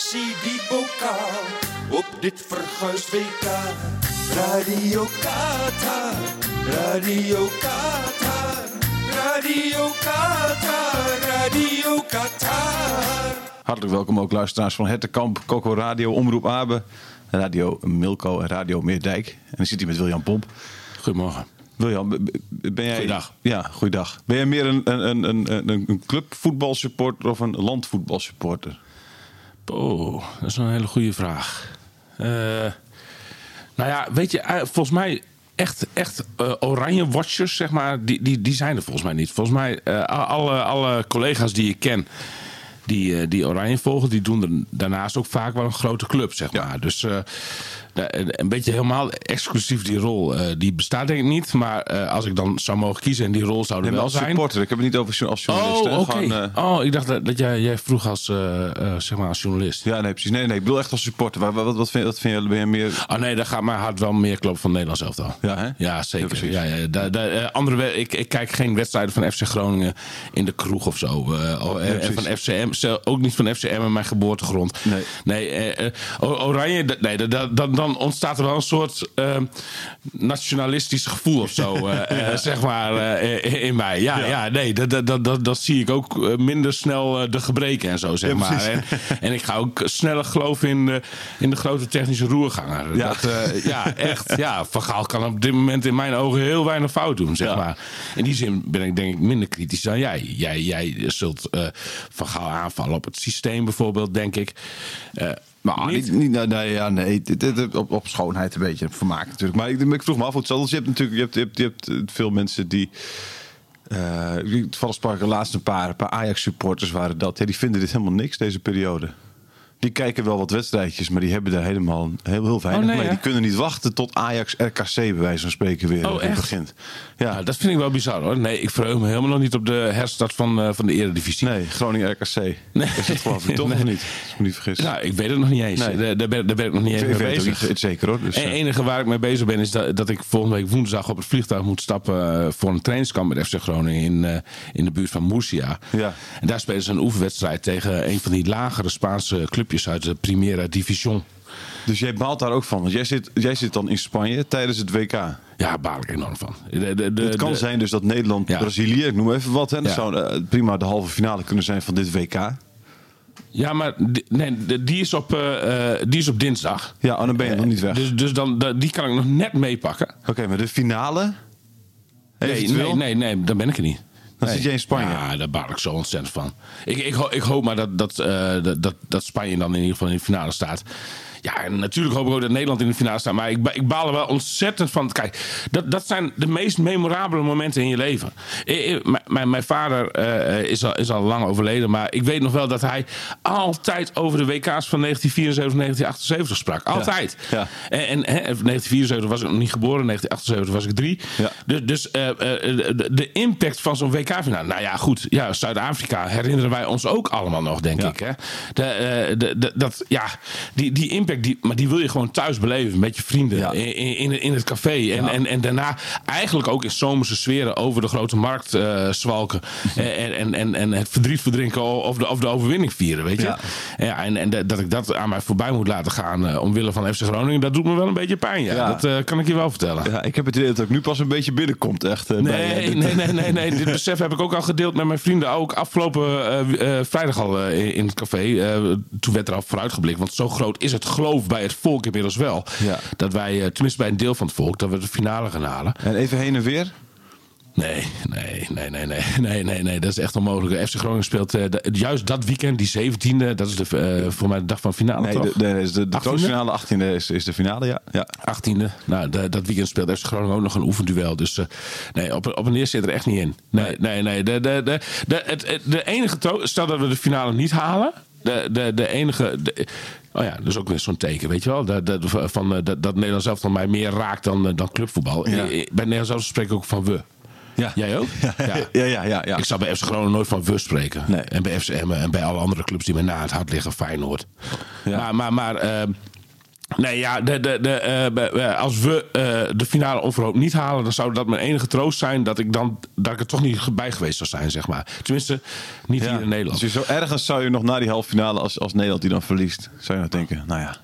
Messi die bokaal op dit verguisd WK. Radio Qatar, Radio Qatar, Radio Qatar, Radio Qatar. Hartelijk welkom ook luisteraars van Hertenkamp, Coco Radio, Omroep Abe, Radio Milko en Radio Meerdijk. En dan zit hij met William Pomp. Goedemorgen. William, ben jij... Goeiedag. Ja, goeiedag. Ben jij meer een, een, een, een, een clubvoetbalsupporter of een landvoetbalsupporter? Oh, dat is een hele goede vraag. Eh, nou ja, weet je, eh, volgens mij echt, echt eh, oranje watchers, zeg maar, die, die, die zijn er volgens mij niet. Volgens mij, alle, alle collega's die ik ken, die, die oranje volgen, die doen er daarnaast ook vaak wel een grote club, zeg Ja. maar. Dus een beetje helemaal exclusief die rol, eh, die bestaat denk ik niet. Maar eh, als ik dan zou mogen kiezen en die rol zou er Nee, wel als zijn... supporter. Ik heb het niet over als journalist. Oh. Gewoon, eh, Oh, ik dacht dat, dat jij, jij vroeg als, eh, eh, zeg maar als journalist. ja, nee, precies. Nee, nee, ik bedoel echt als supporter. Wat, wat, wat, vind, wat vind je? Ben je meer... Oh nee, daar gaat mijn hart wel meer kloppen van Nederlands elftal. Ja, hè? Ja, zeker. Ja, ja, eh, andere, ik, ik kijk geen wedstrijden van FC Groningen in de kroeg of zo. eh, oh, en- van FCM, zelf- ook niet van FCM in mijn geboortegrond. Nee. nee eh, eh, Oranje, nee, da- da- dan, ontstaat er wel een soort eh, nationalistisch gevoel of zo, eh, eh, zeg maar, eh, in mij. Ja, ja. nee, dat, dat, dat, dat, dat zie ik ook minder snel de gebreken en zo, zeg Ja, maar. En, en ik ga ook sneller geloven in, de- in de grote technische roerganger. Ja. Dat, ja, echt. Ja, Van Gaal kan op dit moment in mijn ogen heel weinig fout doen, zeg maar. In die zin ben ik denk ik minder kritisch dan jij. Jij, jij zult Van Gaal aanvallen op het systeem bijvoorbeeld, denk ik. Maar niet? niet, niet, nee, nee, ja, nee. Dit- dit- dit- op, op schoonheid een beetje vermaak natuurlijk. Maar ik, ik vroeg me af. Dus je hebt natuurlijk je hebt, je hebt, je hebt eh, veel mensen die. eh toevallig sprak ik er laatst een paar, een paar Ajax-supporters waren dat. Ja, die vinden dit helemaal niks, deze periode. Die kijken wel wat wedstrijdjes, maar die hebben daar helemaal heel, heel weinig Oh, nee, mee. hè? Die kunnen niet wachten tot Ajax RKC bij wijze van spreken weer, Oh, begint. Ja, Nou, dat vind ik wel bizar hoor. Nee, ik verheug me helemaal nog niet op de herstart van, eh, van de Eredivisie. nee, Groningen RKC. Nee. Is dat geloof ik toch Nee. nog niet? Als ik me niet vergis. Nou, ik weet het nog niet eens. Nee. Daar, daar, ben, daar ben ik nog niet ik eens mee het bezig. niet zeker hoor. Dus, Het eh, enige waar ik mee bezig ben is dat, dat ik volgende week woensdag op het vliegtuig moet stappen eh, voor een trainingskamp met FC Groningen in, in de buurt van Murcia. Ja. En daar spelen ze een oefenwedstrijd tegen een van die lagere Spaanse clubjes uit de Primera Division. Dus jij baalt daar ook van. Want jij zit, jij zit dan in Spanje tijdens het WK. Ja, daar baal ik enorm van. De, de, de, het kan zijn dus dat Nederland, Ja. Brazilië, ik noem even wat. Hè, dat Ja. zou eh, prima de halve finale kunnen zijn van dit WK. Ja, Ja, maar die, nee, die, is op, eh, eh, die is op dinsdag. oh, dan ben je nog niet weg. Dus, dus dan, da- die kan ik nog net meepakken. Oké, maar de finale? Nee, nee, nee, nee, dan ben ik er niet. Dan zit jij in Spanje. Ja, daar baal ik zo ontzettend van. Ik, ik, ik hoop maar dat, dat, eh, dat, dat, dat Spanje dan in ieder geval in de finale staat. Ja, en natuurlijk hoop ik ook dat Nederland in de finale staat. Maar ik, ik baal er wel ontzettend van. Kijk, dat, dat zijn de meest memorabele momenten in je leven. Mijn, mijn vader eh, is, al, is al lang overleden. Maar ik weet nog wel dat hij altijd over de WK's van 1974, 1978 sprak. Altijd. Ja. En, en hè, 1974 was ik nog niet geboren, 1978 was ik drie. Ja. Dus, dus eh, eh, de, de impact van zo'n WK-finale. Nou ja, goed. Ja, Zuid-Afrika herinneren wij ons ook allemaal nog, denk ik. Hè? De, de, de- dat, ja, die, die impact impact, die, maar die wil je gewoon thuis beleven met je vrienden Ja. in, in, in het café. En, en, en daarna eigenlijk ook in zomerse sferen over de grote markt eh, zwalken. en, en, en, en het verdriet verdrinken of de, of de overwinning vieren, weet je. Ja. Ja. en, en dat ik dat aan mij voorbij moet laten gaan eh, omwille van FC Groningen, dat doet me wel een beetje pijn. Ja. Dat eh, kan ik je wel vertellen. Ja, ik heb het idee dat ook nu pas een beetje binnenkomt, echt. eh, bij, eh, Nee, dit- nee, nee, nee, nee. Dit besef heb ik ook al gedeeld met mijn vrienden. Ook afgelopen eh, eh, vrijdag al eh, in- het café. Eh, toen werd er al vooruitgeblikt. Want zo groot is het geloof bij het volk inmiddels wel. Ja. Dat wij, eh, tenminste bij een deel van het volk, dat we de finale gaan halen. En even heen en weer. Nee, nee, nee, nee, nee, nee, nee, nee. Dat is echt onmogelijk. FC Groningen speelt eh, juist dat weekend, die 17e. Dat is de, eh, voor mij de dag van finale, Nee, toch? de, de, de, de, de 18e? troostfinale 18e is, is de finale, ja. ja. 18e. Nou, de- dat weekend speelt FC Groningen ook nog een oefenduel. Dus nee, op, op een neer zit er echt niet in. Nee, nee, nee. De, de, de, de, het, de enige... Stel dat we de finale niet halen. De, de, de enige... de- oh ja, dat is ook weer zo'n teken, weet je wel. Dat, dat, van, eh, dat, dat Nederland zelf dan mij meer raakt dan, eh, dan clubvoetbal. Ja. Eh, Bij Nederland zelf spreek ik ook van we. Ja. Jij ook? Ja, ja, ja. ja, ja. Ik zou bij FC Groningen nooit van we spreken. Nee. En bij FCM en bij alle andere clubs die me na het hart liggen, Feyenoord. Ja. Maar, maar, maar eh, nee, ja, de, de, de, eh, als we eh, de finale onverhoopt niet halen, dan zou dat mijn enige troost zijn dat ik dan dat ik er toch niet bij geweest zou zijn, zeg maar. Tenminste, niet Ja. hier in Nederland. Dus je zo ergens zou je nog na die halve finale, als, als Nederland die dan verliest, zou je nou denken, nou ja,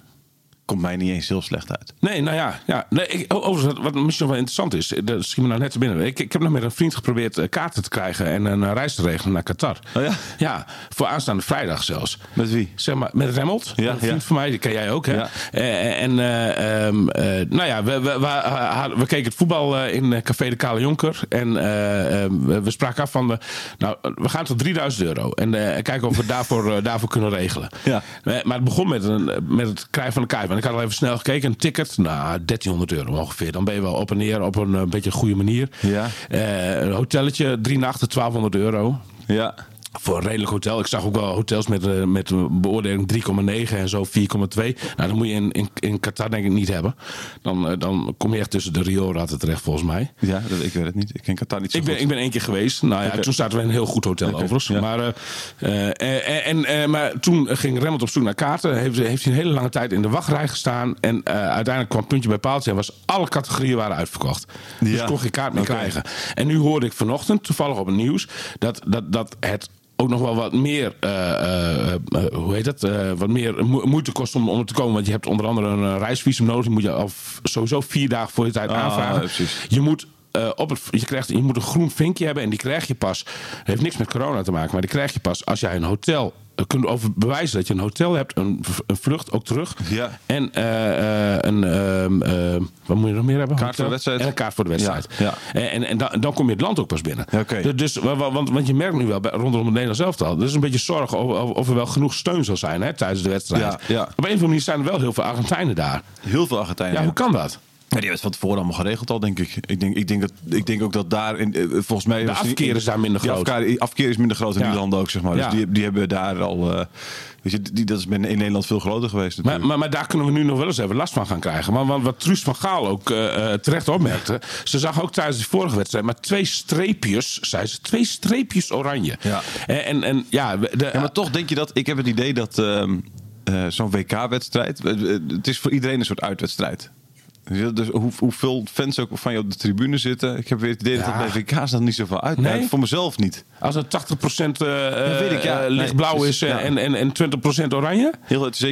komt mij niet eens heel slecht uit. Nee, nou ja. ja. Nee, ik, overigens, wat, misschien wel interessant is, eh, dat schiet me nou net te binnen. Ik, ik heb nog met een vriend geprobeerd eh, kaarten te krijgen en een eh, reis te regelen naar Qatar. Oh ja? Ja, voor aanstaande vrijdag zelfs. Met wie? Zeg maar, met Remmelt. Ja, een vriend ja. van mij, die ken jij ook, hè? Ja. En, eh, ehm, eh, nou ja, we, we, we, keken het voetbal in Café de Kale Jonker. En eh, eh, we, spraken af van, de, nou, we gaan tot 3000 euro. En kijken of we daarvoor, daarvoor kunnen regelen. Ja. Maar het begon met, een, met het krijgen van een kaart. Want ik had al even snel gekeken. Een ticket, nou, 1300 euro ongeveer. Dan ben je wel op en neer op een eh, beetje goede manier. Ja. Eh, een hotelletje, drie nachten, 1200 euro Ja. Voor een redelijk hotel. Ik zag ook wel hotels met, eh, met een beoordeling 3,9 en zo 4,2. Nou, dat moet je in, in, in Qatar denk ik niet hebben. Dan, eh, dan kom je echt tussen de rioolratten terecht volgens mij. Ja, dat, ik weet het niet. Ik ken Qatar niet zo Ik ben, goed. ik ben één keer geweest. Nou ja, toen zaten we in een heel goed hotel overigens. ja. Maar, eh, en, en, maar toen ging Remmelt op zoek naar kaarten. Heeft, heeft hij een hele lange tijd in de wachtrij gestaan. En uiteindelijk kwam puntje bij paaltje. En was alle categorieën waren uitverkocht. Dus kon geen kaart meer krijgen. En nu hoorde ik vanochtend, toevallig op het nieuws... dat, dat, dat het ook nog wel wat meer, eh, eh, eh, hoe heet dat, wat meer mo- moeite kost om, om er te komen. Want je hebt onder andere een reisvisum nodig. Die moet je al sowieso vier dagen voor je tijd Ah, aanvragen. precies. Je moet, op het, je, krijgt, je moet een groen vinkje hebben en die krijg je pas. Dat heeft niks met corona te maken, maar die krijg je pas als jij een hotel kunt over bewijzen dat je een hotel hebt, een, vlucht ook terug. Ja. En eh, eh, een, ehm, eh, wat moet je nog meer hebben? Kaart voor de wedstrijd. En een kaart voor de wedstrijd. Ja, En, en, en dan, dan kom je het land ook pas binnen. Ja. Dus, dus, wa- wa- want, want je merkt nu wel bij, rondom het Nederlands elftal. Er is een beetje zorg of, of, of er wel genoeg steun zal zijn hè, tijdens de wedstrijd. Ja, ja. Op een of andere manier zijn er wel heel veel Argentijnen daar. Heel veel Argentijnen. Ja, hoe kan dat? Ja, die hebben het van tevoren allemaal geregeld al, denk ik. Ik denk, ik denk, dat, ik denk ook dat daar, in, eh, volgens mij... De afkeer is daar minder groot. afkeer, afkeer is minder groot in Ja. die landen ook, zeg maar. Dus Ja. die, die hebben daar al... eh, weet je, die, dat is in Nederland veel groter geweest Maar, maar, maar daar kunnen we nu nog wel eens even last van gaan krijgen. Want wat Truus van Gaal ook eh, terecht opmerkte. Ze zag ook tijdens de vorige wedstrijd maar twee streepjes, zei ze, twee streepjes oranje. Ja. En, en, en ja, we- de, Ja, maar toch denk je dat... Ik heb het idee dat ehm, eh, zo'n WK-wedstrijd... Het is voor iedereen een soort uitwedstrijd. Dus hoe, hoeveel fans ook van je op de tribune zitten. Ik heb weer het idee dat Ja. dat bij WK's dan niet zoveel uit. Nee? Voor mezelf niet. als het 80% eh weet ik, ja. eh, lichtblauw is eh, ja. en, en, en 20% oranje. Heel het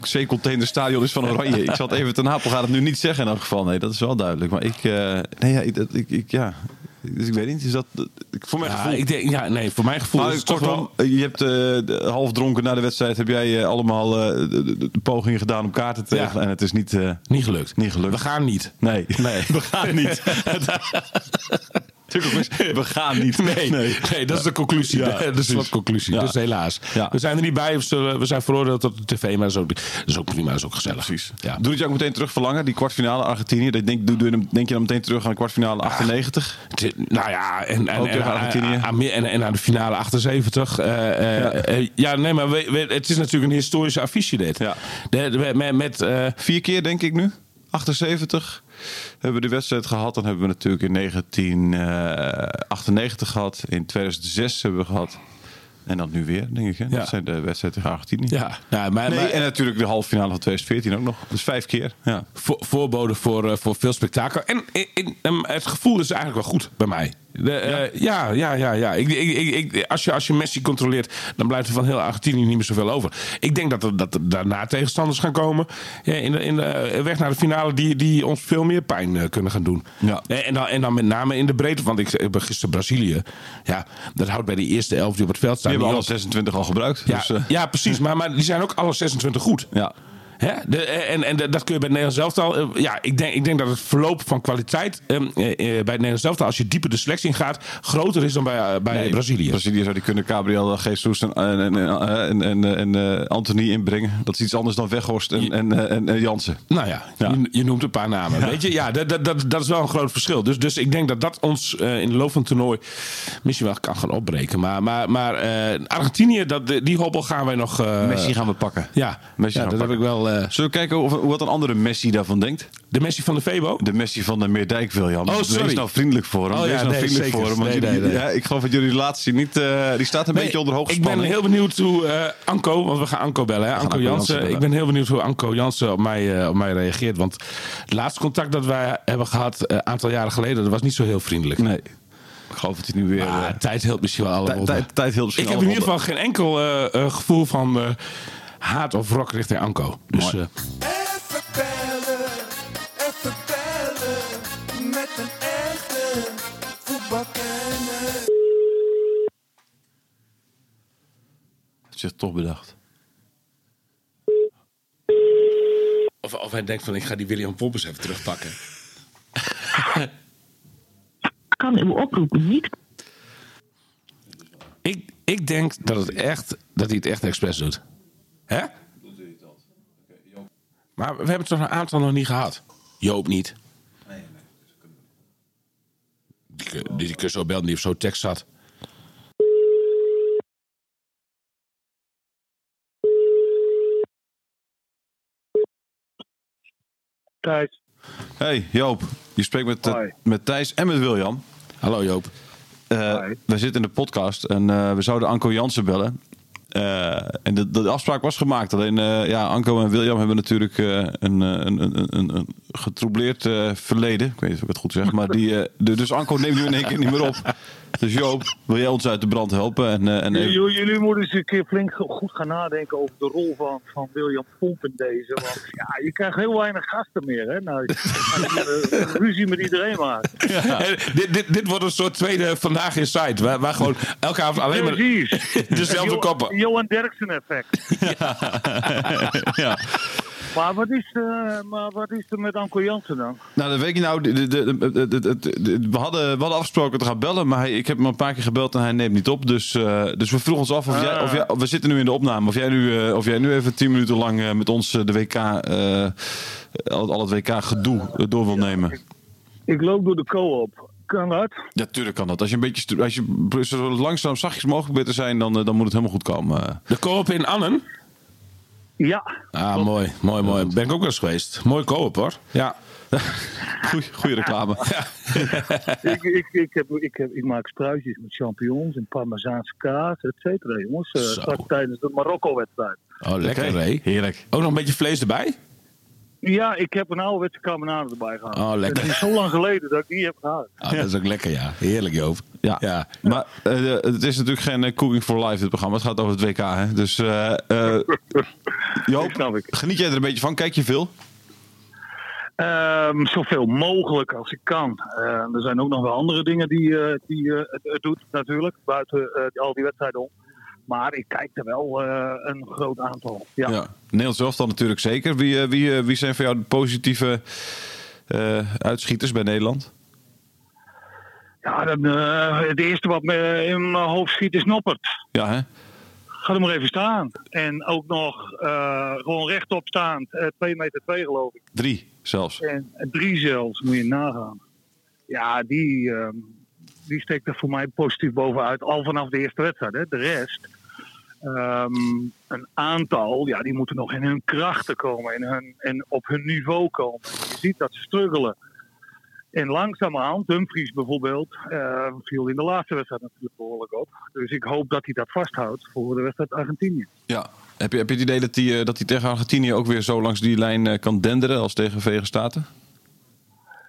zeecontainerstadion is van oranje. ik zal het even ten Apel gaat het nu niet zeggen in elk geval. Nee, dat is wel duidelijk. Maar ik, nee, ja, ik, dat- ik, ik, ja. Dus ik weet niet. Is dat, voor mijn Ja, gevoel. ik denk, ja, nee, voor mijn gevoel Nou, is het kortom, wel... je hebt eh, half dronken na de wedstrijd. Heb jij eh, allemaal eh, de, pogingen gedaan om kaarten te Ja. En het is niet. Niet gelukt. Niet gelukt. We gaan niet. nee. Nee. we gaan niet. We gaan niet. Nee, nee. dat is de conclusie. Ja, de, de slotconclusie. Ja. Dus helaas. Ja. We zijn er niet bij. We, zijn veroordeeld tot de tv, maar dat is ook, dat is ook prima. Dat is ook gezellig. Precies. Doe het je ook meteen terug verlangen, die kwartfinale Argentinië? Denk, doe, doe, denk je dan meteen terug aan de kwartfinale 98? Het is- Nou ja, en, en, Argentinië? en, aan de finale 78. eh, eh, Ja. eh, ja, nee, maar het is natuurlijk een historische affiche dit. Ja. Met, met, Vier keer denk ik nu. 78 hebben we de wedstrijd gehad. Dan hebben we natuurlijk in 1998 gehad. In 2006 hebben we gehad. En dan nu weer, denk ik. Hè? Ja. Dat zijn de wedstrijden tegen Argentinië. Ja, maar, Nee, maar- en natuurlijk de halve finale van 2014 ook nog. Dus vijf keer. Ja. voor, voorbode voor, eh, voor veel spektakel. En in- em, het gevoel is eigenlijk wel goed bij mij. De, eh, ja, ja, ja. ja. Ik, ik, ik, als, je, als je Messi controleert, dan blijft er van heel Argentinië niet meer zoveel over. Ik denk dat er, dat er daarna tegenstanders gaan komen ja, in, de, in de eh, weg naar de finale die, die ons veel meer pijn eh, kunnen gaan doen. Ja. En, dan, en dan met name in de breedte, want ik, ben gisteren Brazilië. Ja, dat houdt bij die eerste elf die op het veld staan. Die hebben niet alle op. 26 al gebruikt. Ja, Dus, ja, precies. Maar, maar die zijn ook alle 26 goed. ja. Hè? De, en, en dat kun je bij het Nederlands elftal. eh, Ja, ik denk, ik denk dat het verloop van kwaliteit ehm, eh, eh, bij het Nederlands elftal, als je dieper de selectie in gaat, groter is dan bij, eh, bij Nee, Brazilië. Brazilië zou die kunnen Gabriel Jesus en, en, en, en, eh, Anthony inbrengen. Dat is iets anders dan Weghorst en, en, eh, en, en Jansen. Nou ja, Ja. Je, je noemt een paar namen. Weet je, ja, dat, dat, dat, is wel een groot verschil. Dus, dus ik denk dat dat ons eh, in de loop van het toernooi misschien wel kan gaan opbreken. Maar, maar, maar eh, Argentinië, dat, die hobbel gaan wij nog. eh, Messi gaan we pakken. Ja, Messi ja dat heb ik wel. Eh, Zullen we kijken of, wat een andere Messi daarvan denkt? de Messi van de Febo. De Messi van de Meerdijk, William. Oh, sorry. Wees nou vriendelijk voor hem. Oh, ja, Wees nou nee, vriendelijk zeker. voor hem. want Nee, jullie- nee. Ja, ik geloof dat jullie relatie niet... eh, die staat een Nee, beetje onder hoge Ik ben heel benieuwd hoe eh, Anko, want we gaan Anko bellen, hè? Anko, Anko Jansen. Bellen. Ik ben heel benieuwd hoe Anko Jansen op mij, eh, op mij reageert. Want het laatste contact dat wij hebben gehad, een aantal jaren geleden, dat was niet zo heel vriendelijk. Nee. Ik geloof dat hij nu weer... Ah, tijd helpt misschien wel alle tijd, tijd, tijd Ik heb in ieder geval geen enkel gevoel van eh, haat of wrok richting Anko. Dus eh, Even bellen, even bellen. Met een echte voetbalkenner. zich toch bedacht. of, of hij denkt van ik ga die William Pompers even terugpakken. kan uw oproep niet Ik, ik denk dat, het echt, dat hij het echt expres doet. Hè? Maar we hebben toch een aantal nog niet gehad? Joop niet. Die, kun- die kun je zo bellen, die heeft zo tekst zat. Thijs. Hey Joop, je spreekt met, eh, met Thijs en met William. Hallo Joop. Eh, Hoi. we zitten in de podcast en eh, we zouden Anko Jansen bellen. Eh, en de, de afspraak was gemaakt. Alleen eh, ja, Anko en William hebben natuurlijk eh, een, een, een, een, getroubleerd verleden. Ik weet niet of ik het goed zeg. Maar die, dus Anko neemt nu in één keer niet meer op. Dus Joop, wil jij ons uit de brand helpen? En, eh, en even- Jullie, jullie moeten eens een keer flink go- goed gaan nadenken over de rol van, van William Pomp in deze. Want ja, je krijgt heel weinig gasten meer. Hè? Nou, je uh, ruzie met iedereen maakt. En dit, dit, dit wordt een soort tweede Vandaag in Site. Waar, waar gewoon elke avond alleen maar Precies. dezelfde Jo- koppen. Johan Derksen effect. ja. Maar wat, is, eh, maar wat is er met Anko Jansen dan? Nou, dat weet je nou. de- de- we, hadden, we hadden afgesproken te gaan bellen, maar hij, ik heb hem een paar keer gebeld en hij neemt niet op. Dus, eh, dus we vroegen ons af of, jij, of jij, we zitten nu in de opname, of jij nu, eh, of jij nu even tien minuten lang met ons de WK, eh, al, al het WK gedoe door wil nemen. Ik loop door de co-op. Kan dat? Ja, tuurlijk kan dat. Als je een beetje, als je zo langzaam zachtjes mogelijk bent te zijn, dan, dan moet het helemaal goed komen. De koop in Annen. Ja. Ah, mooi, mooi, mooi. Ben ik ook wel eens geweest. Mooi koop hoor. Ja. Goeie, goeie reclame. ik, ik, ik, heb, ik, heb, ik maak spruitjes met champignons en parmezaanse kaas, et cetera, jongens. Eh, Zo. straks tijdens de Marokko-wedstrijd. Oh, lekker hé. Heerlijk. Ook nog een beetje vlees erbij? Ja, ik heb een ouderwetse carbonade erbij gehad. Oh, lekker. Het is zo lang geleden dat ik die heb gehad. Ah, Dat is ook lekker, ja. Heerlijk, Joop. Ja. ja. Maar eh, het is natuurlijk geen eh, Cooking for Life, dit programma. Het gaat over het WK, hè? Dus eh eh, Joop, snap ik. geniet jij er een beetje van? Kijk je veel? Ehm, zoveel mogelijk als ik kan. Eh, er zijn ook nog wel andere dingen die, eh, die eh, het, het doet natuurlijk, buiten eh, al die wedstrijden om. Maar ik kijk er wel eh, een groot aantal. Ja. Ja. Nederlands zelf dan natuurlijk zeker. Wie, eh, wie, eh, wie zijn voor jou de positieve uitschieters bij Nederland? Ja, dan, het eerste wat me in mijn hoofd schiet is Noppert. Ja, hè? Ga er maar even staan. En ook nog gewoon rechtop staand. eh 2 meter 2 geloof ik. Drie zelfs. En en drie zelfs, moet je nagaan. Ja, die, ehm, die steekt er voor mij positief bovenuit. Al vanaf de eerste wedstrijd. Hè. De rest, ehm, een aantal, ja, die moeten nog in hun krachten komen. In hun, en op hun niveau komen. Je ziet dat ze struggelen. En langzamerhand, Dumfries bijvoorbeeld, eh, viel in de laatste wedstrijd natuurlijk behoorlijk op. Dus ik hoop dat hij dat vasthoudt voor de wedstrijd Argentinië. Ja. Heb je, heb je het idee dat hij, eh, dat hij tegen Argentinië ook weer zo langs die lijn eh, kan denderen als tegen Verenigde Staten?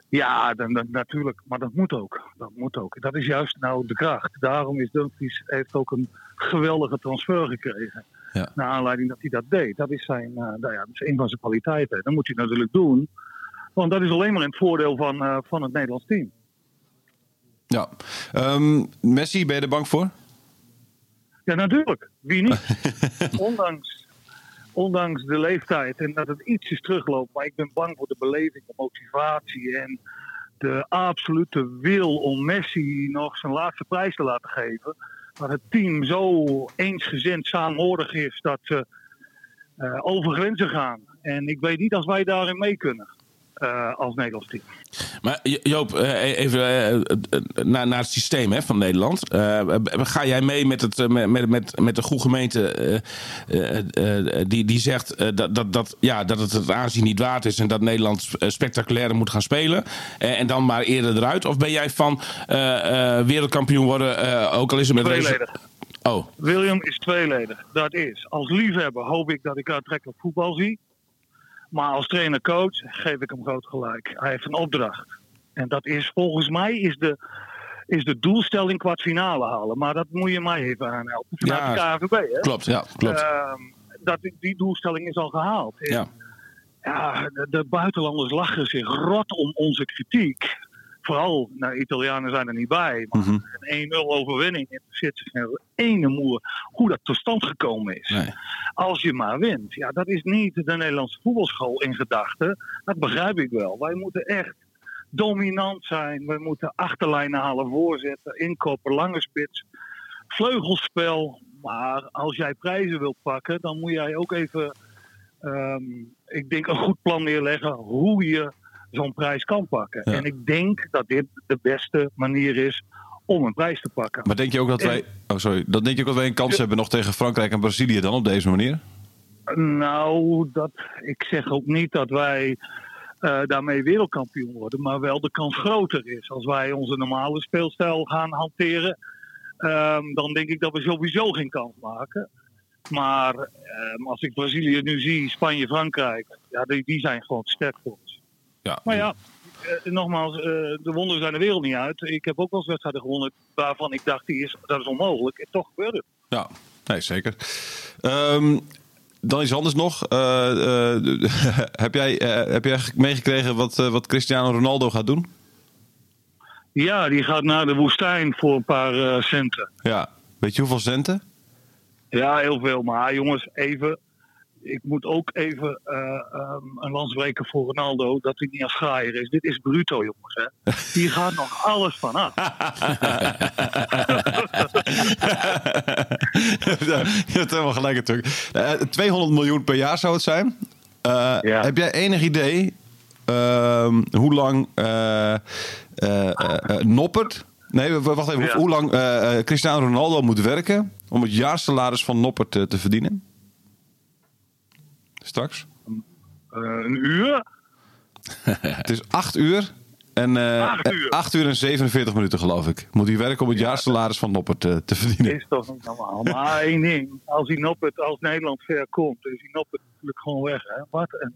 Ja, dan, dan- natuurlijk. Maar dat moet ook. Dat moet ook. Dat is juist nou de kracht. Daarom is Dumfries heeft ook een geweldige transfer gekregen. Ja. Naar aanleiding dat hij dat deed. Dat is, zijn, eh, nou ja, dat is een van zijn kwaliteiten. Dat moet hij natuurlijk doen. Want dat is alleen maar in het voordeel van, eh, van het Nederlands team. Ja. Ehm, Messi, ben je er bang voor? Ja, natuurlijk. Wie niet? ondanks, ondanks de leeftijd en dat het ietsjes terugloopt. Maar ik ben bang voor de beleving, de motivatie en de absolute wil om Messi nog zijn laatste prijs te laten geven. Dat het team zo eensgezind saamhorig is dat ze eh, over grenzen gaan. En ik weet niet als wij daarin mee kunnen. Eh, als Nederlands team. Maar Jo- Joop, eh, even eh, naar, naar het systeem hè, van Nederland. Eh, ga jij mee met, het, met, met, met, de goede gemeente die, die zegt dat, dat, dat, ja, dat het het aanzien niet waard is en dat Nederland spectaculairder moet gaan spelen en dan maar eerder eruit? Of ben jij van wereldkampioen worden, ook al is het met. Oh, William is tweeledig. Dat is, als liefhebber hoop ik dat ik aantrekkelijk voetbal zie. Maar als trainer-coach geef ik hem groot gelijk. Hij heeft een opdracht. En dat is volgens mij is de, is de doelstelling kwartfinale halen. Maar dat moet je mij even aanhelpen. Vanuit Ja, de KNVB, hè? klopt. Ja, klopt. Ehm, dat, die doelstelling is al gehaald. Ja. ja, de, de buitenlanders lachen zich rot om onze kritiek. Vooral, nou, Italianen zijn er niet bij. Maar Mhm. een 1-0 overwinning interesseert zich geen ene moer hoe dat tot stand gekomen is. Nee. Als je maar wint. Ja, dat is niet de Nederlandse voetbalschool in gedachten. Dat begrijp ik wel. Wij moeten echt dominant zijn. We moeten achterlijnen halen, voorzetten, inkoppen, lange spits, vleugelspel. Maar als jij prijzen wilt pakken, dan moet jij ook even, ehm, ik denk, een goed plan neerleggen hoe je zo'n prijs kan pakken. Ja. En ik denk dat dit de beste manier is om een prijs te pakken. Maar denk je ook dat wij. Oh, sorry. Dan denk je ook dat wij een kans hebben nog tegen Frankrijk en Brazilië dan op deze manier? Nou, dat, ik zeg ook niet dat wij eh, daarmee wereldkampioen worden, maar wel de kans groter is. Als wij onze normale speelstijl gaan hanteren, ehm, dan denk ik dat we sowieso geen kans maken. Maar ehm, als ik Brazilië nu zie, Spanje, Frankrijk, ja, die, die zijn gewoon te sterk voor. Ja. Maar ja, eh, nogmaals, eh, de wonderen zijn de wereld niet uit. Ik heb ook wel eens wedstrijden gewonnen waarvan ik dacht, die is, dat is onmogelijk. En toch gebeurde het. Ja, nee, zeker. Ehm, dan iets anders nog. Eh, heb, jij, eh, heb jij meegekregen wat, wat Cristiano Ronaldo gaat doen? Ja, die gaat naar de woestijn voor een paar centen. Ja. Weet je hoeveel centen? Ja, heel veel. Maar jongens, even. Ik moet ook even eh, ehm, een lans breken voor Ronaldo. Dat hij niet als graaier is. Dit is bruto, jongens. Hè. Hier gaat nog alles vanaf. je hebt helemaal gelijk natuurlijk. Eh, 200 miljoen per jaar zou het zijn. Eh, Ja. Heb jij enig idee ehm, hoe lang eh, eh, eh, eh, Noppert... Nee, wacht even. Ja. Hoe lang eh, eh, Cristiano Ronaldo moet werken om het jaarsalaris van Noppert te verdienen? Straks. Eh, een uur? Het is 8 uur. En, eh, Acht uur. 8 uur en 47 minuten, geloof ik. Moet hij werken om het jaarsalaris van Noppert te, te verdienen. Is toch niet normaal. Maar één ding. Als hij Noppert als Nederland ver komt, is hij Noppert natuurlijk gewoon weg. Hè. Wat, een,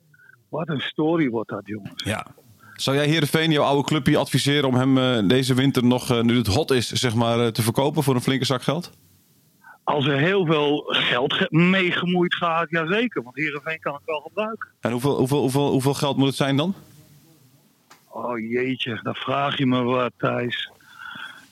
wat een story wordt dat, jongens. Ja. Zou jij Heerenveen, jouw oude clubje, adviseren om hem deze winter nog, nu het hot is, zeg maar, te verkopen voor een flinke zak geld? Als er heel veel geld ge- mee gemoeid gaat, jazeker. Want Heerenveen kan het wel gebruiken. En hoeveel, hoeveel, hoeveel, hoeveel geld moet het zijn dan? Oh jeetje, dan vraag je me wat, Thijs.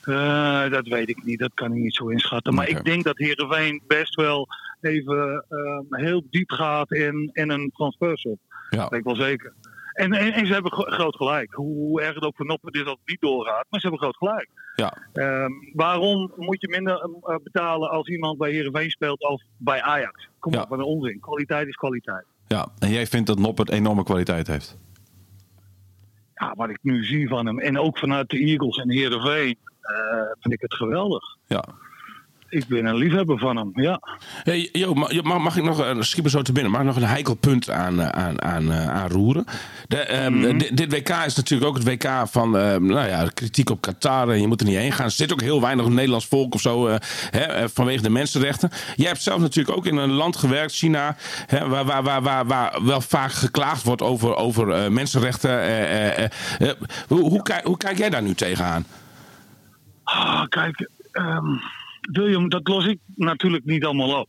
Eh, dat weet ik niet, dat kan ik niet zo inschatten. Maar ik denk dat Heerenveen best wel even eh, heel diep gaat in, in een transfersop. Ja. Dat weet ik wel zeker. En, en, en ze hebben gro- groot gelijk. Hoe, erg het ook voor Noppen is dat het niet doorgaat. Maar ze hebben groot gelijk. Ja. Ehm, waarom moet je minder eh, betalen als iemand bij Heerenveen speelt als bij Ajax? Kom Ja. op, wat een onzin. Kwaliteit is kwaliteit. ja. En jij vindt dat Noppert enorme kwaliteit heeft? ja, wat ik nu zie van hem. En ook vanuit de Eagles en Heerenveen. eh vind ik het geweldig. Ja. Ik ben een liefhebber van hem, ja. Hey, Jo, mag, ik nog, me zo te binnen, mag ik nog een heikel punt aan, eh, aan, aan, eh, aanroeren? De, ehm, di- dit WK is natuurlijk ook het WK van ehm, nou ja, kritiek op Qatar. En je moet er niet heen gaan. Er zit ook heel weinig Nederlands volk of zo eh, hè, vanwege de mensenrechten. Jij hebt zelf natuurlijk ook in een land gewerkt, China, hè, waar, waar, waar, waar, waar wel vaak geklaagd wordt over, over mensenrechten. hoe, hoe, kijk, hoe kijk jij daar nu tegenaan? Ah, kijk, ehm, William, dat los ik natuurlijk niet allemaal op.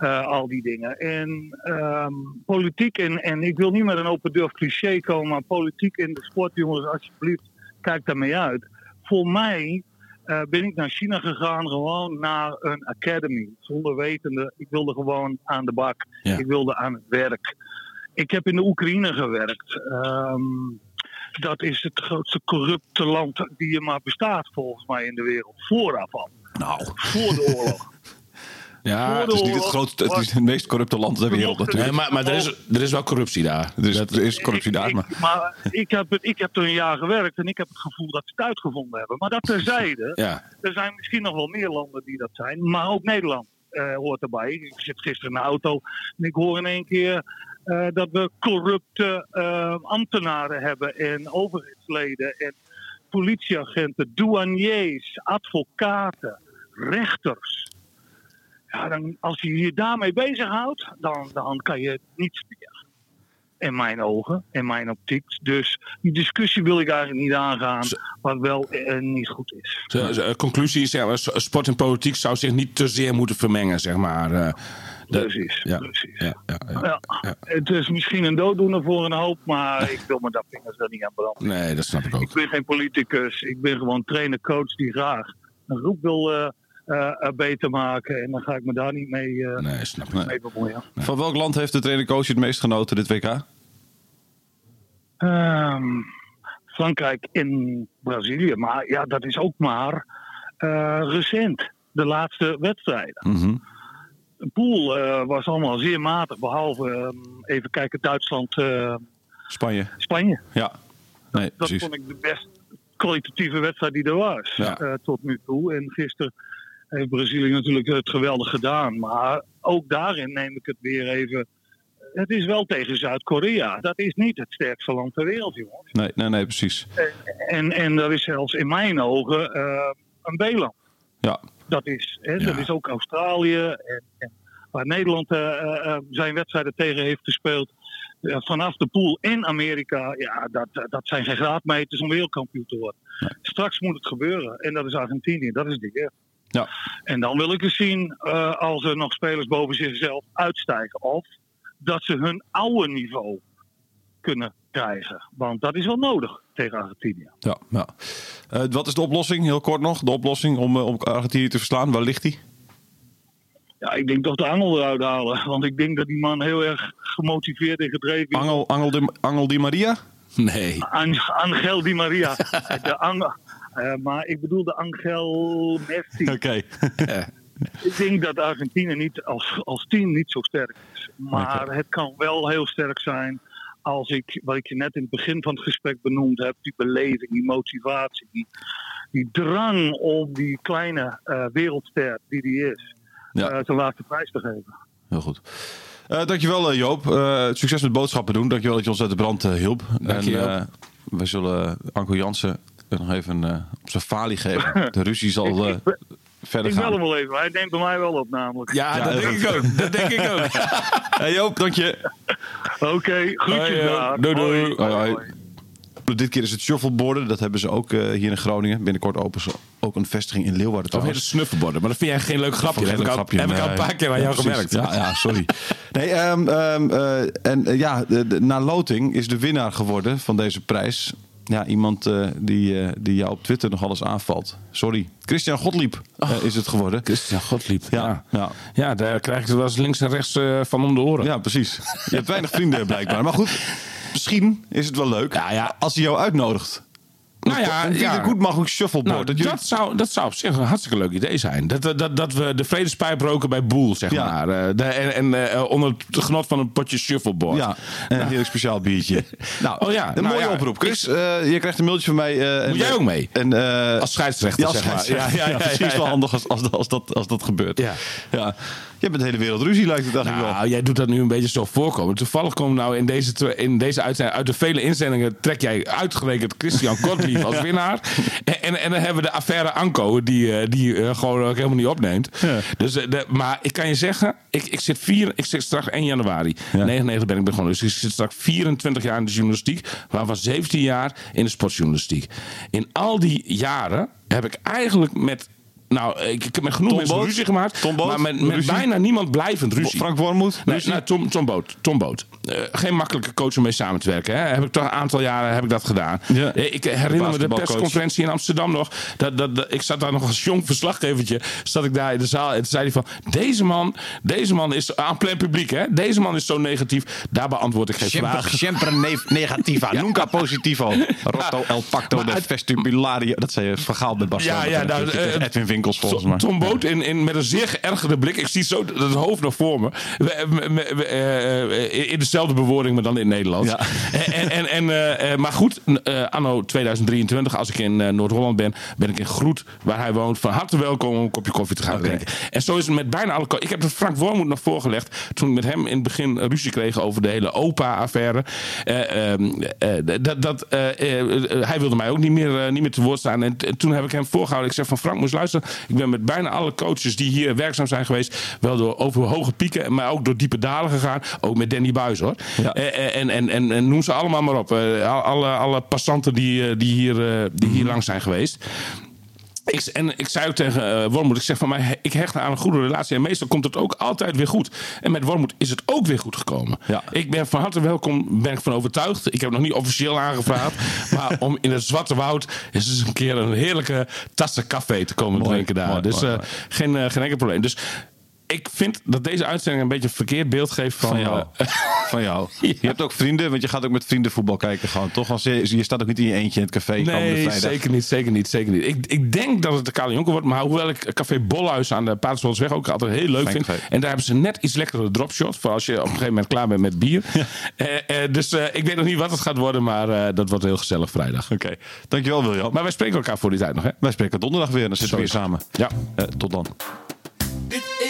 Eh, al die dingen. En ehm, politiek, en, en ik wil niet met een open deur cliché komen, maar politiek in de sport, jongens, alsjeblieft, kijk daarmee uit. Voor mij eh, ben ik naar China gegaan, gewoon naar een academy. Zonder wetende, ik wilde gewoon aan de bak. Ja. Ik wilde aan het werk. Ik heb in de Oekraïne gewerkt. Ehm, dat is het grootste corrupte land die er maar bestaat, volgens mij, in de wereld. Vooraf al. Nou, Voor de oorlog. Ja, het is niet het grootste, het is het meest corrupte land ter wereld natuurlijk. Nee, maar, maar er, is, er is wel corruptie daar. Dus Dat- er is corruptie daar. Maar ik, maar ik, heb het, ik heb er een jaar gewerkt en ik heb het gevoel dat ze het uitgevonden hebben. Maar dat terzijde, ja. er zijn misschien nog wel meer landen die dat zijn. Maar ook Nederland eh, hoort erbij. Ik zit gisteren in de auto en ik hoor in één keer eh, dat we corrupte eh, ambtenaren hebben en overheidsleden en politieagenten, douaniers, advocaten, rechters. Ja, dan, als je je daarmee bezighoudt, dan, dan kan je niets meer. In mijn ogen, in mijn optiek. Dus die discussie wil ik eigenlijk niet aangaan, wat wel eh, niet goed is. De, de conclusie is, ja, sport en politiek zou zich niet te zeer moeten vermengen, zeg maar. eh. De- Precies, ja, precies. ja, ja, het is misschien een dooddoener voor een hoop, maar ik wil me daar vingers er niet aan branden. Nee, dat snap ik ook. Ik ben geen politicus, ik ben gewoon trainer, coach die graag een groep wil eh, beter maken. En dan ga ik me daar niet mee, eh, Nee, snap mee bemoeien. van welk land heeft de trainer-coach het meest genoten dit WK? Ehm, Frankrijk en Brazilië, maar ja, dat is ook maar eh, recent. De laatste wedstrijden. Mhm. De pool eh, was allemaal zeer matig, behalve ehm, even kijken Duitsland, eh, Spanje. Spanje. Ja. Nee, Dat vond ik de best kwalitatieve wedstrijd die er was Ja. eh, tot nu toe. En gisteren heeft Brazilië natuurlijk het geweldig gedaan. Maar ook daarin neem ik het weer even. Het is wel tegen Zuid-Korea. Dat is niet het sterkste land ter wereld, jongens. Nee, nee, nee, precies. En, en dat is zelfs in mijn ogen eh, een B-land. Ja. Dat is, hè, Ja. dat is ook Australië. En, en waar Nederland eh, eh, zijn wedstrijden tegen heeft gespeeld. vanaf de pool in Amerika. Ja, dat, dat zijn geen graadmeters om wereldkampioen te worden. Straks moet het gebeuren. En dat is Argentinië. Dat is de eer. Ja. En dan wil ik eens zien eh, als er nog spelers boven zichzelf uitstijgen. Of dat ze hun oude niveau kunnen krijgen. Want dat is wel nodig tegen Argentinië. Ja, ja. Eh, wat is de oplossing? Heel kort nog. De oplossing om, eh, om Argentinië te verslaan. Waar ligt die? Ja, ik denk toch de angel eruit halen. Want ik denk dat die man heel erg gemotiveerd en gedreven is. Angel, Angel, de, Angel Di Maria? Nee. An- Angel Di Maria. de Angel, eh, maar ik bedoel de Angel Messi. Oké. Ik denk dat Argentinië niet als, als team niet zo sterk is. Maar het kan wel heel sterk zijn als ik, wat ik je net in het begin van het gesprek benoemd heb, die beleving, die motivatie, die, die drang om die kleine eh, wereldster die die is, Ja. eh, zijn laatste prijs te geven. Heel goed. Eh, dankjewel eh, Joop. Eh, succes met boodschappen doen. Dankjewel dat je ons uit de brand hielp. Dank je, en, Joop. eh, wij zullen Anko Jansen nog even eh, op zijn falie geven. De ruzie zal eh, verder Ik bel hem gaan. wel even, hij neemt bij mij wel op namelijk. Ja, Ja, dat denk ik ook. Dat denk ik ook. Hey Joop, dank je. Oké, groetjes Hoi, Joop. daar. Doei, doei. Hoi, Hoi, hoi. hoi. Dit keer is het shuffleboarden. Dat hebben ze ook eh, hier in Groningen. Binnenkort openen ze ook een vestiging in Leeuwarden. Of heet het snuffelborden. Maar dat vind jij geen leuk grapje. Dat heb ik, al, grapje, heb ik al een paar keer aan jou precies. gemerkt. Ja, ja, sorry. Nee, ehm, ehm, eh, en eh, ja, de, de- na loting is de winnaar geworden van deze prijs. Ja, iemand eh, die, eh, die jou op Twitter nog alles aanvalt. Sorry. Christian Gottlieb eh, is het geworden. Christian Gottlieb. Ja, Ja. ja. Ja. daar krijg ik het wel eens links en rechts van om de oren. Ja, precies. Je hebt weinig vrienden blijkbaar. Maar goed, misschien is het wel leuk Ja, ja. als hij jou uitnodigt. Nou ja, een ja. goed mogelijk shuffleboard. Nou, dat zou, dat zou op zich een hartstikke leuk idee zijn. Dat, dat, dat, we de vredespijp roken bij Boel, zeg Ja. maar. Eh, de- en en eh, onder het genot van een potje shuffleboard. Ja, en een heel speciaal biertje. nou, Oh ja, een nou mooie ja, oproep. Chris, eh, je krijgt een mailtje van mij. en, Moet jij ook mee? En, Als scheidsrechter, ja, als zeg maar. Ja, ja, ja, precies wel handig als, als, als, dat, als dat gebeurt. Ja. ja. Je bent de hele wereld ruzie, lijkt het eigenlijk wel. Nou, jij doet dat nu een beetje zo voorkomen. Toevallig komen nou in deze, in deze uitzending, uit de vele inzendingen, trek jij uitgerekend Christian Kortlief als winnaar. En, en, en dan hebben we de affaire Anko, die, eh, die eh, gewoon ook helemaal niet opneemt. Dus, eh, de, maar ik kan je zeggen, ik, ik, zit vier, ik zit straks 1 januari. 99 ben ik begonnen. Dus ik zit straks 24 jaar in de journalistiek, waarvan 17 jaar in de sportjournalistiek. In al die jaren heb ik eigenlijk met. Nou, ik, ik heb met genoeg Tom mensen Boot? ruzie gemaakt. Tom Boot? Maar met, met Ruzie? bijna niemand blijvend ruzie. Frank Wormoed? Nee, ruzie? nou, Tom, Tom Boot. Tom Boot. Eh, geen makkelijke coach om mee samen te werken. Hè. Heb ik toch een aantal jaren heb ik dat gedaan. Ja. Eh, Ik herinner me de Basketbalcoach. persconferentie in Amsterdam nog. Dat, dat, dat- ik zat daar nog als jong verslaggevertje. Zat ik daar in de zaal. En toen zei hij van... Deze man, deze man is aan plein publiek. Hè. Deze man is zo negatief. Daar beantwoord ik geen vragen. sempre ne- negativa, nunca positivo. Rotto el pacto de uit- vestibulario. Dat zei je verhaal bij Barcelona. Ja, ja, nou, eh, Edwin Winkels volgens mij. Tom Boot in, in, met een zeer geërgerde blik. Ik zie zo het hoofd nog voor me. In dezelfde bewoording, maar dan in het Nederlands. Ja. En, en, en, eh, eh, maar goed, eh, anno 2023, als ik in Noord-Holland ben, ben ik in Groet, waar hij woont. Van harte welkom om een kopje koffie te gaan drinken. En zo is het met bijna alle... Ik heb het Frank Wormoed nog voorgelegd toen ik met hem in het begin ruzie kreeg over de hele OPA-affaire. Eh, ehm, eh, dat, dat, hij wilde mij ook niet meer, niet meer te woord staan. En, toen heb ik hem voorgehouden. Ik zeg van Frank, moest luisteren. Ik ben met bijna alle coaches die hier werkzaam zijn geweest, wel door over hoge pieken, maar ook door diepe dalen gegaan. Ook met Danny Buis hoor. Ja. Eh, eh, en, en, en, en noem ze allemaal maar op. Eh, al- alle, alle passanten die, die, hier, die hier langs zijn geweest. Ik, en ik zei ook tegen eh, Wormoed, ik zeg van mij, ik hecht aan een goede relatie. En meestal komt het ook altijd weer goed. En met Wormoed is het ook weer goed gekomen. Ja. Ik ben van harte welkom, ben ik van overtuigd. Ik heb nog niet officieel aangevraagd. maar om in het Zwarte Woud is dus een keer een heerlijke tassen café te komen Mooi, drinken daar. mooi, dus mooi, eh, geen, eh, geen enkel probleem. Dus ik vind dat deze uitzending een beetje een verkeerd beeld geeft van... Van jou. eh, Van jou. Ja. Je hebt ook vrienden, want je gaat ook met vrienden voetbal kijken. Gewoon, toch? Als je, je staat ook niet in je eentje in het café Nee, vrijdag. zeker niet, zeker niet, zeker niet. Ik, ik denk dat het de Kale Jonker wordt, maar hoewel ik Café Bolhuis aan de Paterswoldsweg ook altijd heel leuk Fijn vind. café. En daar hebben ze net iets lekkere dropshot voor als je op een gegeven moment klaar bent met bier. Eh, eh, dus eh, ik weet nog niet wat het gaat worden, maar eh, dat wordt heel gezellig vrijdag. Oké, dankjewel William. Maar wij spreken elkaar voor die tijd nog, hè? Wij spreken donderdag weer en dan zitten we weer samen. Ja. Eh, tot dan. Dit is